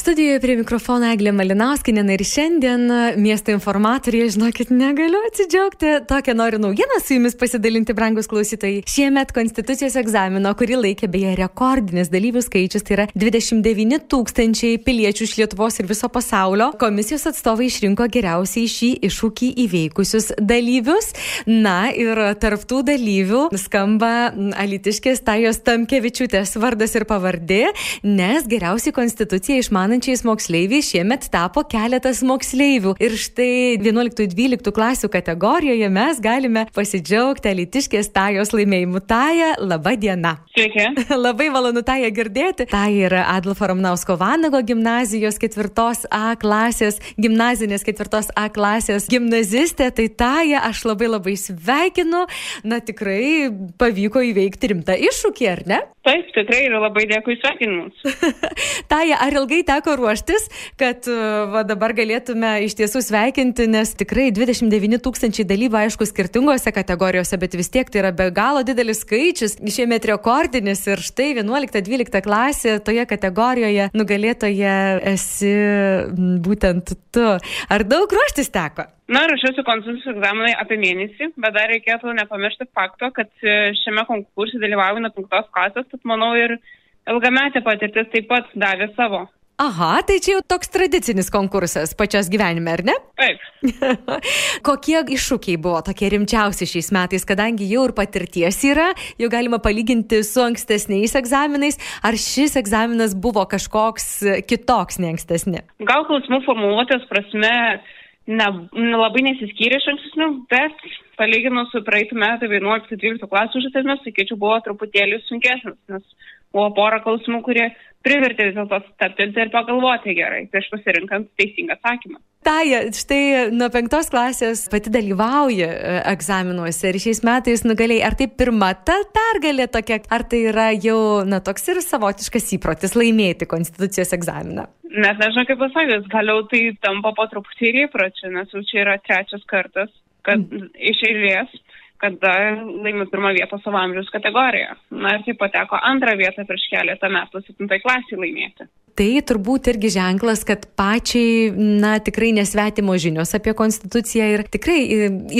Studijoje prie mikrofono Eglė Malinauskinė ir šiandien miesto informatorė, žinokit, negaliu atsidžiaugti. Tokią noriu naujieną su jumis pasidalinti, brangus klausytojai. Šiemet Konstitucijos egzamino, kurį laikė beje rekordinis dalyvių skaičius, tai yra 29 tūkstančiai piliečių iš Lietuvos ir viso pasaulio, komisijos atstovai išrinko geriausiai šį iššūkį įveikusius dalyvius. Na ir tarptų dalyvių skamba alitiškės Tajos Tamkevičiūtės vardas ir pavardė, nes geriausiai Konstituciją išmano išmanančiais moksleiviais šiemet tapo keletas moksleivių. Ir štai 11-12 klasių kategorijoje mes galime pasidžiaugti elitiškės tajos laimėjimu. Taja, laba diena. Sveiki. Labai malonu Taja girdėti. Tai yra Adolfo Ramnausko Vanago gimnazijos ketvirtos A klasės, gimnazinės ketvirtos A klasės gimnazistė. Tai Taja, aš labai labai sveikinu. Na tikrai pavyko įveikti rimtą iššūkį, ar ne? Taip, tikrai ir labai dėkui sveikinimus. Taja, ar ilgai teko teko ruoštis, kad e, va, dabar galėtume iš tiesų sveikinti, nes tikrai 29 tūkstančiai dalyvių, aišku, skirtingose kategorijose, bet vis tiek tai yra be galo didelis skaičius, šiemet rekordinis ir štai 11-12 klasė toje kategorijoje nugalėtoje esi būtent tu. Ar daug ruoštis teko? Na, rašiausi konsultacijos egzaminai apie mėnesį, bet dar reikėtų nepamiršti fakto, kad e, šiame konkurse dalyvauju nuo penktos klasės, tad manau ir ilgametė patirtis taip pat davė savo. Aha, tai čia jau toks tradicinis konkursas pačios gyvenime, ar ne? Taip. Kokie iššūkiai buvo tokie rimčiausi šiais metais, kadangi jau ir patirties yra, jau galima palyginti su ankstesniais egzaminais, ar šis egzaminas buvo kažkoks kitoks nei ankstesni? Gal klausimų formuluotės prasme ne, labai nesiskyrė iš ankstesnių, bet palyginus su praeitų metų 11-12 klasių užduotėmis, sakyčiau, buvo truputėlį sunkesnis, nes buvo pora klausimų, kurie privertė vis dėlto stabtelti ir pagalvoti gerai prieš pasirinkant teisingą atsakymą. Taja, štai nuo penktos klasės pati dalyvauja e, egzaminuose ir šiais metais nugalėjai. Ar tai pirma ta pergalė tokia, ar tai yra jau, na, toks ir savotiškas įprotis laimėti konstitucijos egzaminą? Net nežinau, kaip pasakyti, galiau tai tampa po truputį ir įpročiu, nes jau čia yra trečias kartas, kad mm. iš eilės kada laimi pirmą vietą savo amžiaus kategorijoje. Na ir taip pateko antrą vietą prieš keletą metų, 7 klasį laimėti. Tai turbūt irgi ženklas, kad pačiai, na, tikrai nesvetimo žinios apie konstituciją ir tikrai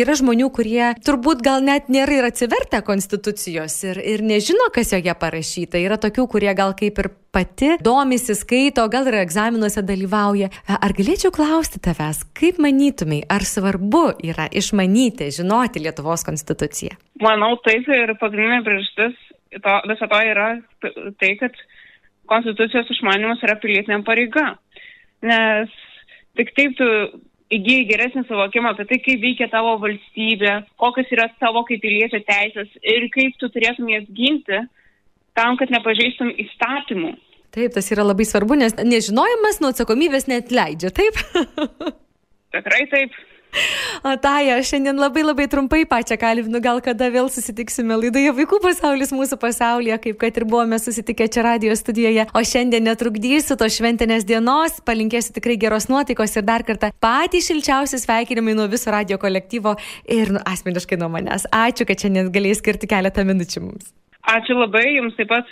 yra žmonių, kurie turbūt gal net nėra ir atsivertę konstitucijos ir, ir nežino, kas joje parašyta. Yra tokių, kurie gal kaip ir pati domisi, skaito, gal ir egzaminuose dalyvauja. Ar galėčiau klausti tavęs, kaip manytumai, ar svarbu yra išmanyti, žinoti Lietuvos konstituciją? Manau, taip ir pagrindinė priežastis viso to yra tai, kad konstitucijos išmanimas yra pilietinė pareiga. Nes tik taip tu įgyji geresnį suvokimą apie tai, kaip veikia tavo valstybė, kokios yra tavo kaip piliečio teisės ir kaip tu turėtum jas ginti tam, kad nepažeistum įstatymų. Taip, tas yra labai svarbu, nes nežinojimas nuo atsakomybės net leidžia, taip? Tikrai taip. O Taja, šiandien labai labai trumpai pačią kalbinu, gal kada vėl susitiksime laidoje Vaikų pasaulis mūsų pasaulyje, kaip kad ir buvome susitikę čia radio studijoje. O šiandien netrukdysiu to šventinės dienos, palinkėsiu tikrai geros nuotaikos ir dar kartą patys šilčiausi sveikinimai nuo viso radio kolektyvo ir nu, asmeniškai nuo manęs. Ačiū, kad šiandien galėjai skirti keletą minučių mums. Ačiū labai, jums taip pat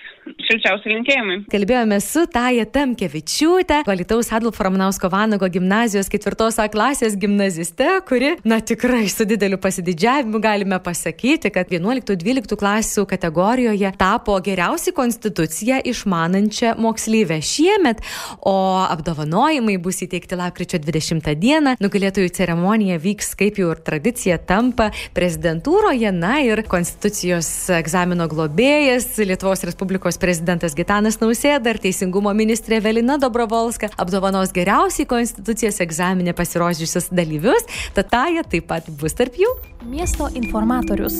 šilčiausi linkėjimai. Kalbėjome su Taja Tamkevičiūtė, Valitaus Adolfo Ramnausko Vanago gimnazijos ketvirtos A klasės gimnaziste, kuri, na tikrai su dideliu pasididžiavimu galime pasakyti, kad 11-12 klasių kategorijoje tapo geriausiai konstituciją išmanančią mokslyvę šiemet, o apdovanojimai bus įteikti lapkričio 20 dieną. Nugalėtojų ceremonija vyks, kaip jau ir tradicija tampa, prezidentūroje, na ir konstitucijos egzamino globėje globėjas, Lietuvos Respublikos prezidentas Gitanas Nausėda ir Teisingumo ministrė Velina Dobrovolska apdovanos geriausiai konstitucijos egzaminė pasirodžiusius dalyvius, tad taja taip pat bus tarp jų. Miesto informatorius.